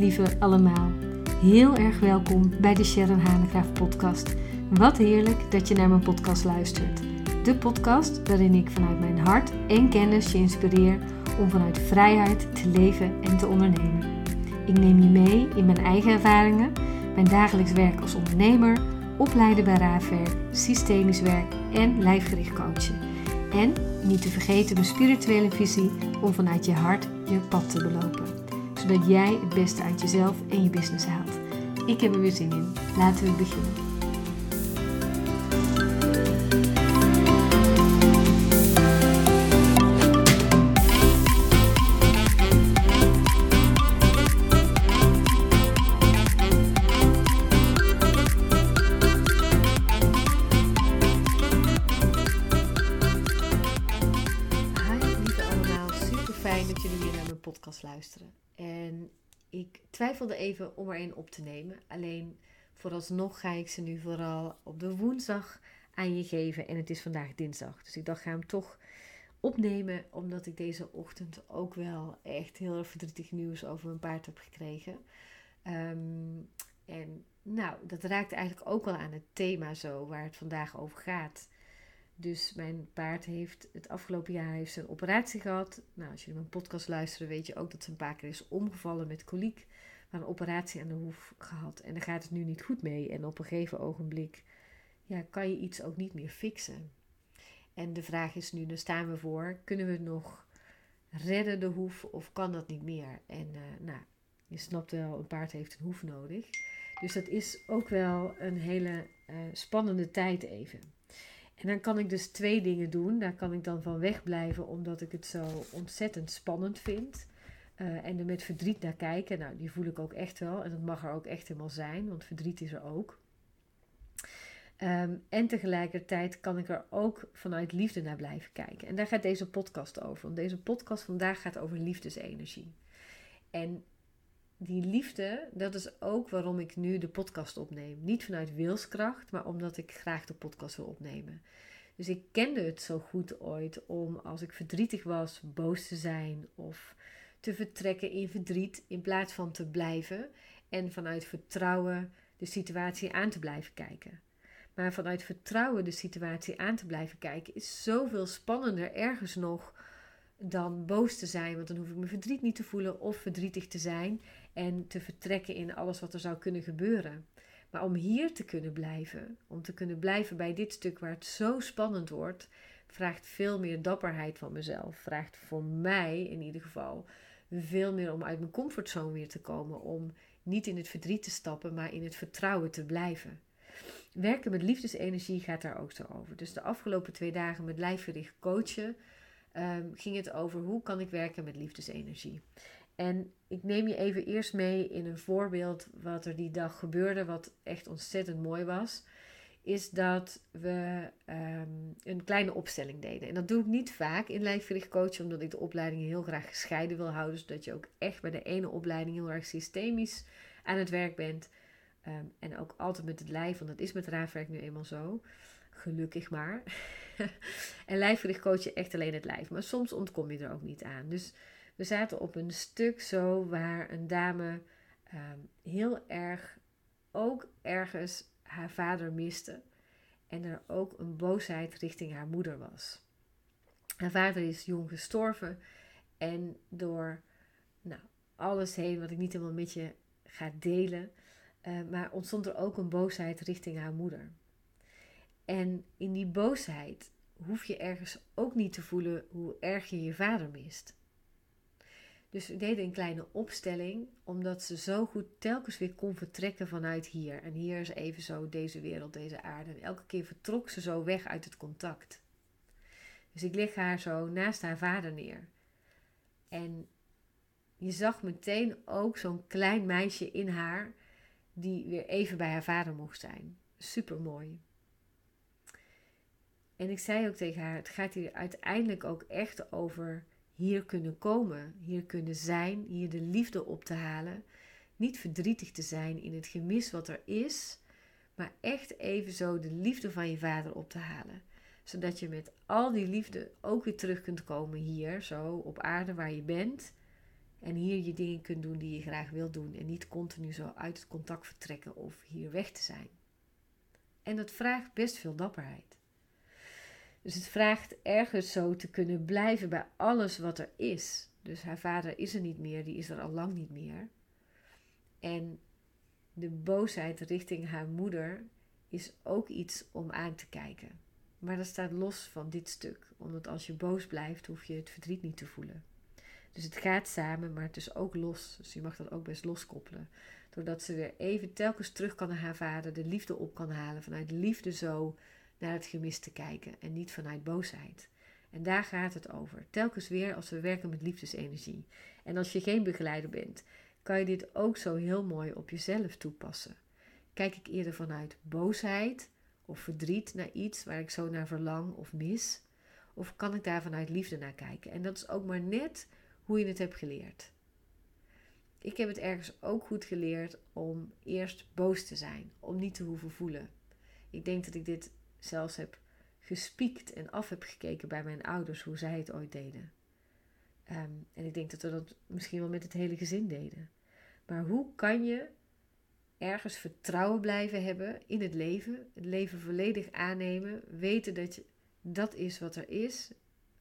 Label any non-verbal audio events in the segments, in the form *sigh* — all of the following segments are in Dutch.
lieve allemaal. Heel erg welkom bij de Sharon Hanegraaf podcast. Wat heerlijk dat je naar mijn podcast luistert. De podcast waarin ik vanuit mijn hart en kennis je inspireer om vanuit vrijheid te leven en te ondernemen. Ik neem je mee in mijn eigen ervaringen, mijn dagelijks werk als ondernemer, opleiden bij raafwerk, systemisch werk en lijfgericht coachen. En niet te vergeten mijn spirituele visie om vanuit je hart je pad te belopen. Zodat jij het beste uit jezelf en je business haalt. Ik heb er weer zin in. Laten we beginnen. Luisteren. En ik twijfelde even om er een op te nemen. Alleen vooralsnog ga ik ze nu vooral op de woensdag aan je geven. En het is vandaag dinsdag. Dus ik dacht, ga hem toch opnemen. Omdat ik deze ochtend ook wel echt heel erg verdrietig nieuws over mijn paard heb gekregen. Ehm, en nou, dat raakt eigenlijk ook wel aan het thema zo waar het vandaag over gaat. Dus mijn paard heeft het afgelopen jaar heeft een operatie gehad. Nou, als jullie mijn podcast luisteren, weet je ook dat ze een paar keer is omgevallen met koliek. Maar een operatie aan de hoef gehad. En daar gaat het nu niet goed mee. En op een gegeven ogenblik ja, kan je iets ook niet meer fixen. En de vraag is nu, daar staan we voor, kunnen we het nog redden de hoef of kan dat niet meer? En eh, nou, je snapt wel, een paard heeft een hoef nodig. Dus dat is ook wel een hele eh, spannende tijd even. En dan kan ik dus twee dingen doen. Daar kan ik dan van wegblijven, omdat ik het zo ontzettend spannend vind. Eh, en er met verdriet naar kijken. Nou, die voel ik ook echt wel. En dat mag er ook echt helemaal zijn, want verdriet is er ook. Ehm, en tegelijkertijd kan ik er ook vanuit liefde naar blijven kijken. En daar gaat deze podcast over. Want deze podcast vandaag gaat over liefdesenergie. En die liefde, dat is ook waarom ik nu de podcast opneem. Niet vanuit wilskracht, maar omdat ik graag de podcast wil opnemen. Dus ik kende het zo goed ooit om als ik verdrietig was, boos te zijn of te vertrekken in verdriet in plaats van te blijven en vanuit vertrouwen de situatie aan te blijven kijken. Maar vanuit vertrouwen de situatie aan te blijven kijken is zoveel spannender ergens nog dan boos te zijn, want dan hoef ik mijn verdriet niet te voelen of verdrietig te zijn en te vertrekken in alles wat er zou kunnen gebeuren. Maar om hier te kunnen blijven, om te kunnen blijven bij dit stuk waar het zo spannend wordt, vraagt veel meer dapperheid van mezelf. Vraagt voor mij in ieder geval veel meer om uit mijn comfortzone weer te komen. Om niet in het verdriet te stappen, maar in het vertrouwen te blijven. Werken met liefdesenergie gaat daar ook zo over. Dus de afgelopen twee dagen met lijfgericht coachen um, ging het over hoe kan ik werken met liefdesenergie. En ik neem je even eerst mee in een voorbeeld wat er die dag gebeurde, wat echt ontzettend mooi was. Is dat we um, een kleine opstelling deden. En dat doe ik niet vaak in lijfgericht coachen, omdat ik de opleidingen heel graag gescheiden wil houden. Zodat je ook echt bij de ene opleiding heel erg systemisch aan het werk bent. Um, en ook altijd met het lijf, want dat is met raafwerk nu eenmaal zo. Gelukkig maar. *laughs* en lijfgericht coach je echt alleen het lijf. Maar soms ontkom je er ook niet aan. Dus we zaten op een stuk zo waar een dame um, heel erg ook ergens haar vader miste. En er ook een boosheid richting haar moeder was. Haar vader is jong gestorven. En door nou, alles heen, wat ik niet helemaal met je ga delen. Uh, maar ontstond er ook een boosheid richting haar moeder. En in die boosheid hoef je ergens ook niet te voelen hoe erg je je vader mist. Dus we deden een kleine opstelling, omdat ze zo goed telkens weer kon vertrekken vanuit hier. En hier is even zo deze wereld, deze aarde. En elke keer vertrok ze zo weg uit het contact. Dus ik leg haar zo naast haar vader neer. En je zag meteen ook zo'n klein meisje in haar, die weer even bij haar vader mocht zijn. Super mooi. En ik zei ook tegen haar: het gaat hier uiteindelijk ook echt over hier kunnen komen, hier kunnen zijn, hier de liefde op te halen. Niet verdrietig te zijn in het gemis wat er is, maar echt even zo de liefde van je vader op te halen. Zodat je met al die liefde ook weer terug kunt komen hier, zo op aarde waar je bent. En hier je dingen kunt doen die je graag wilt doen. En niet continu zo uit het contact vertrekken of hier weg te zijn. En dat vraagt best veel dapperheid. Dus het vraagt ergens zo te kunnen blijven bij alles wat er is. Dus haar vader is er niet meer, die is er al lang niet meer. En de boosheid richting haar moeder is ook iets om aan te kijken. Maar dat staat los van dit stuk, omdat als je boos blijft, hoef je het verdriet niet te voelen. Dus het gaat samen, maar het is ook los. Dus je mag dat ook best loskoppelen. Doordat ze weer even telkens terug kan naar haar vader, de liefde op kan halen, vanuit liefde zo naar het gemis te kijken en niet vanuit boosheid. En daar gaat het over. Telkens weer als we werken met liefdesenergie. En als je geen begeleider bent, kan je dit ook zo heel mooi op jezelf toepassen. Kijk ik eerder vanuit boosheid of verdriet naar iets waar ik zo naar verlang of mis? Of kan ik daar vanuit liefde naar kijken? En dat is ook maar net hoe je het hebt geleerd. Ik heb het ergens ook goed geleerd om eerst boos te zijn, om niet te hoeven voelen. Ik denk dat ik dit zelfs heb gespiekt en af heb gekeken bij mijn ouders hoe zij het ooit deden. Ehm, en ik denk dat we dat misschien wel met het hele gezin deden. Maar hoe kan je ergens vertrouwen blijven hebben in het leven, het leven volledig aannemen, weten dat je, dat is wat er is,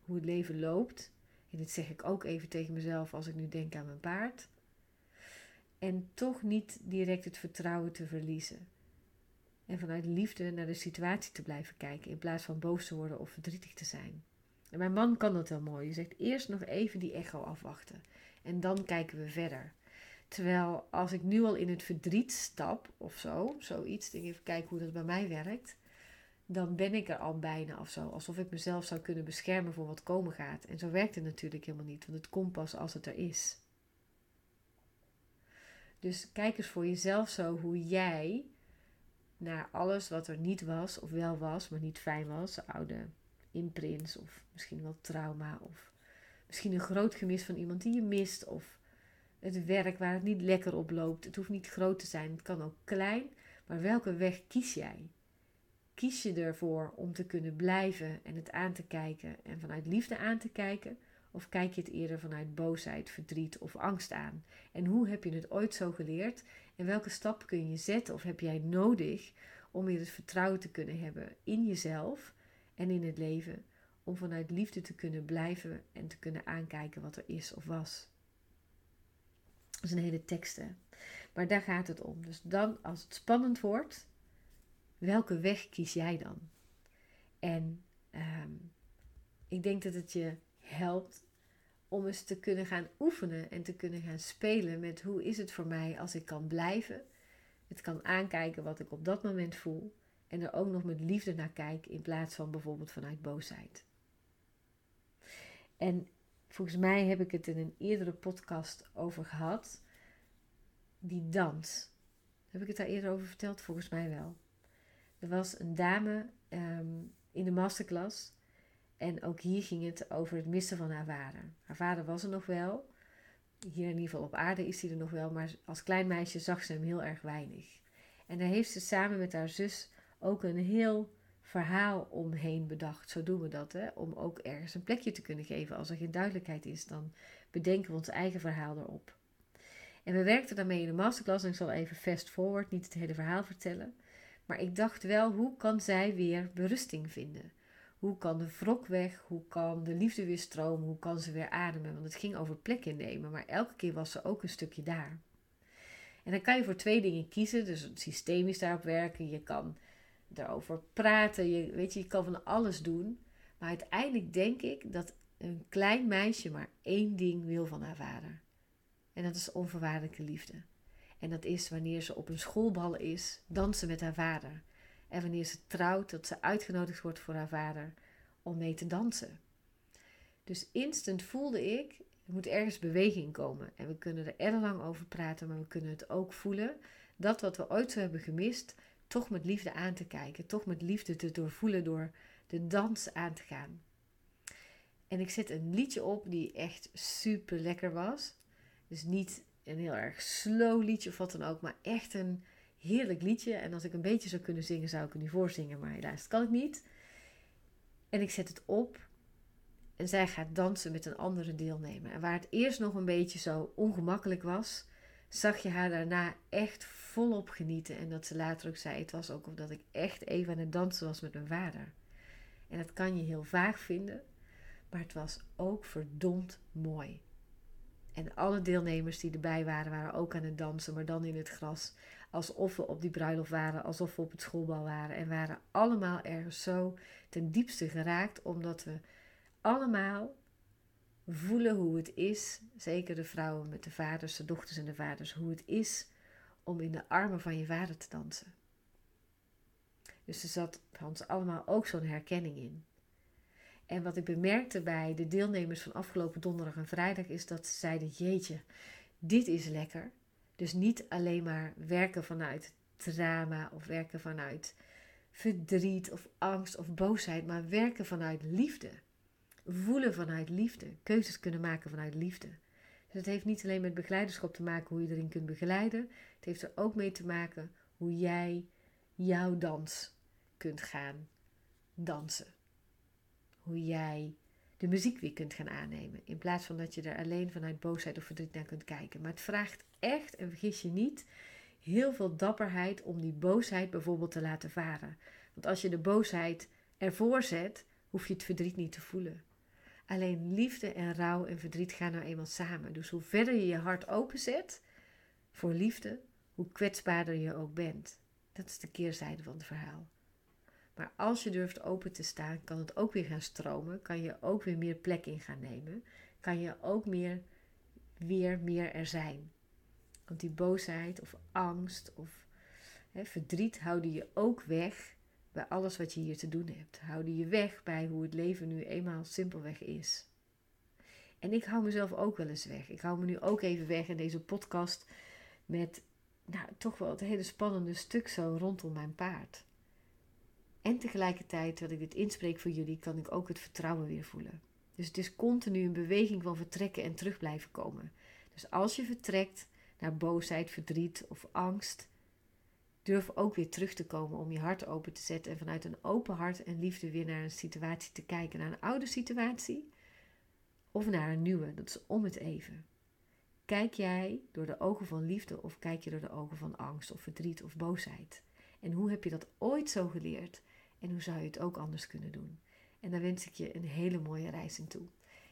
hoe het leven loopt. En dit zeg ik ook even tegen mezelf als ik nu denk aan mijn paard. En toch niet direct het vertrouwen te verliezen. En vanuit liefde naar de situatie te blijven kijken in plaats van boos te worden of verdrietig te zijn. En mijn man kan dat heel mooi. Die zegt eerst nog even die echo afwachten. En dan kijken we verder. Terwijl als ik nu al in het verdriet stap of zo, zoiets, denk even kijken hoe dat bij mij werkt, dan ben ik er al bijna of zo. Alsof ik mezelf zou kunnen beschermen voor wat komen gaat. En zo werkt het natuurlijk helemaal niet, want het komt pas als het er is. Dus kijk eens voor jezelf zo hoe jij naar alles wat er niet was of wel was, maar niet fijn was, oude imprints of misschien wel trauma of misschien een groot gemis van iemand die je mist of het werk waar het niet lekker op loopt. Het hoeft niet groot te zijn, het kan ook klein, maar welke weg kies jij? Kies je ervoor om te kunnen blijven en het aan te kijken en vanuit liefde aan te kijken? Of kijk je het eerder vanuit boosheid, verdriet of angst aan? En hoe heb je het ooit zo geleerd? En welke stap kun je zetten of heb jij nodig om weer het vertrouwen te kunnen hebben in jezelf en in het leven? Om vanuit liefde te kunnen blijven en te kunnen aankijken wat er is of was. Dat is een hele tekst, Maar daar gaat het om. Dus dan, als het spannend wordt, welke weg kies jij dan? En ehm, ik denk dat het je helpt om eens te kunnen gaan oefenen en te kunnen gaan spelen met hoe is het voor mij als ik kan blijven, het kan aankijken wat ik op dat moment voel en er ook nog met liefde naar kijk in plaats van bijvoorbeeld vanuit boosheid. En volgens mij heb ik het in een eerdere podcast over gehad, die dans. Heb ik het daar eerder over verteld? Volgens mij wel. Er was een dame ehm, in de masterclass en ook hier ging het over het missen van haar vader. Haar vader was er nog wel. Hier in ieder geval op aarde is hij er nog wel. Maar als klein meisje zag ze hem heel erg weinig. En daar heeft ze samen met haar zus ook een heel verhaal omheen bedacht. Zo doen we dat, hè? om ook ergens een plekje te kunnen geven. Als er geen duidelijkheid is, dan bedenken we ons eigen verhaal erop. En we werkten daarmee in de masterclass. En ik zal even fast forward, niet het hele verhaal vertellen. Maar ik dacht wel, hoe kan zij weer berusting vinden? Hoe kan de wrok weg? Hoe kan de liefde weer stromen? Hoe kan ze weer ademen? Want het ging over plek innemen, maar elke keer was ze ook een stukje daar. En dan kan je voor twee dingen kiezen. Dus systemisch daarop werken. Je kan erover praten. Je, weet je, je kan van alles doen. Maar uiteindelijk denk ik dat een klein meisje maar één ding wil van haar vader. En dat is onvoorwaardelijke liefde. En dat is wanneer ze op een schoolbal is, dansen met haar vader. En wanneer ze trouwt, dat ze uitgenodigd wordt voor haar vader om mee te dansen. Dus instant voelde ik, er moet ergens beweging komen. En we kunnen er erg lang over praten, maar we kunnen het ook voelen. Dat wat we ooit zo hebben gemist, toch met liefde aan te kijken. Toch met liefde te doorvoelen door de dans aan te gaan. En ik zet een liedje op die echt super lekker was. Dus niet een heel erg slow liedje of wat dan ook, maar echt een heerlijk liedje. En als ik een beetje zou kunnen zingen, zou ik er nu voor zingen, maar helaas kan ik niet. En ik zet het op. En zij gaat dansen met een andere deelnemer. En waar het eerst nog een beetje zo ongemakkelijk was, zag je haar daarna echt volop genieten. En dat ze later ook zei: Het was ook omdat ik echt even aan het dansen was met mijn vader. En dat kan je heel vaag vinden, maar het was ook verdomd mooi. En alle deelnemers die erbij waren, waren ook aan het dansen, maar dan in het gras. Alsof we op die bruiloft waren, alsof we op het schoolbal waren. En waren allemaal ergens zo ten diepste geraakt, omdat we allemaal voelen hoe het is, zeker de vrouwen met de vaders, de dochters en de vaders, hoe het is om in de armen van je vader te dansen. Dus er zat bij allemaal ook zo'n herkenning in. En wat ik bemerkte bij de deelnemers van afgelopen donderdag en vrijdag is dat ze zeiden: Jeetje, dit is lekker. Dus niet alleen maar werken vanuit drama of werken vanuit verdriet of angst of boosheid, maar werken vanuit liefde. Voelen vanuit liefde. Keuzes kunnen maken vanuit liefde. Dus het heeft niet alleen met begeleiderschap te maken hoe je erin kunt begeleiden. Het heeft er ook mee te maken hoe jij jouw dans kunt gaan dansen. Hoe jij de muziek weer kunt gaan aannemen. In plaats van dat je er alleen vanuit boosheid of verdriet naar kunt kijken. Maar het vraagt echt, en vergis je niet, heel veel dapperheid om die boosheid bijvoorbeeld te laten varen. Want als je de boosheid ervoor zet, hoef je het verdriet niet te voelen. Alleen liefde en rouw en verdriet gaan nou eenmaal samen. Dus hoe verder je je hart openzet voor liefde, hoe kwetsbaarder je ook bent. Dat is de keerzijde van het verhaal. Maar als je durft open te staan, kan het ook weer gaan stromen. Kan je ook weer meer plek in gaan nemen. Kan je ook meer, weer meer er zijn. Want die boosheid of angst of hè, verdriet houden je ook weg bij alles wat je hier te doen hebt. Houden je weg bij hoe het leven nu eenmaal simpelweg is. En ik hou mezelf ook wel eens weg. Ik hou me nu ook even weg in deze podcast met nou, toch wel het hele spannende stuk zo rondom mijn paard. En tegelijkertijd, terwijl ik dit inspreek voor jullie, kan ik ook het vertrouwen weer voelen. Dus het is continu een beweging van vertrekken en terug blijven komen. Dus als je vertrekt naar boosheid, verdriet of angst, durf ook weer terug te komen om je hart open te zetten en vanuit een open hart en liefde weer naar een situatie te kijken. Naar een oude situatie of naar een nieuwe. Dat is om het even. Kijk jij door de ogen van liefde of kijk je door de ogen van angst of verdriet of boosheid? En hoe heb je dat ooit zo geleerd? En hoe zou je het ook anders kunnen doen? En daar wens ik je een hele mooie reis in toe.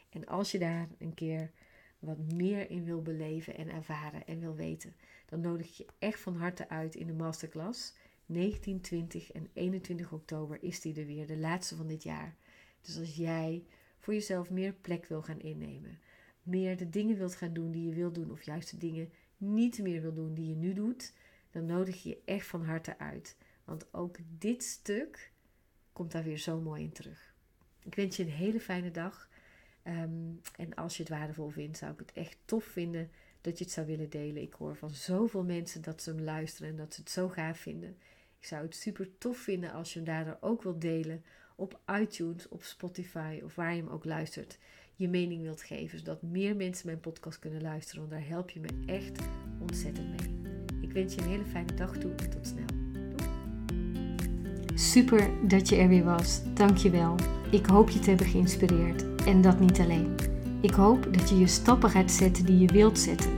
En als je daar een keer wat meer in wil beleven en ervaren en wil weten, dan nodig ik je echt van harte uit in de masterclass. 19, 20 en 21 oktober is die er weer, de laatste van dit jaar. Dus als jij voor jezelf meer plek wil gaan innemen, meer de dingen wilt gaan doen die je wilt doen, of juist de dingen niet meer wil doen die je nu doet, dan nodig je je echt van harte uit. Want ook dit stuk komt daar weer zo mooi in terug. Ik wens je een hele fijne dag. Ehm, en als je het waardevol vindt, zou ik het echt tof vinden dat je het zou willen delen. Ik hoor van zoveel mensen dat ze hem luisteren en dat ze het zo gaaf vinden. Ik zou het super tof vinden als je hem daardoor ook wilt delen op iTunes, op Spotify of waar je hem ook luistert. Je mening wilt geven, zodat meer mensen mijn podcast kunnen luisteren. Want daar help je me echt ontzettend mee. Ik wens je een hele fijne dag toe en tot snel. Super dat je er weer was. Dankjewel. Ik hoop je te hebben geïnspireerd. En dat niet alleen. Ik hoop dat je je stappen gaat zetten die je wilt zetten.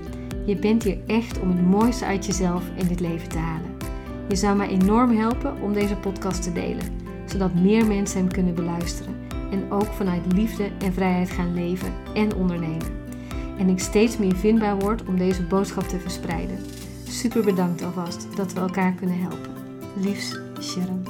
Je bent hier echt om het mooiste uit jezelf in dit leven te halen. Je zou mij enorm helpen om deze podcast te delen, zodat meer mensen hem kunnen beluisteren en ook vanuit liefde en vrijheid gaan leven en ondernemen. En ik steeds meer vindbaar word om deze boodschap te verspreiden. Super bedankt alvast dat we elkaar kunnen helpen. Liefs, Sharon.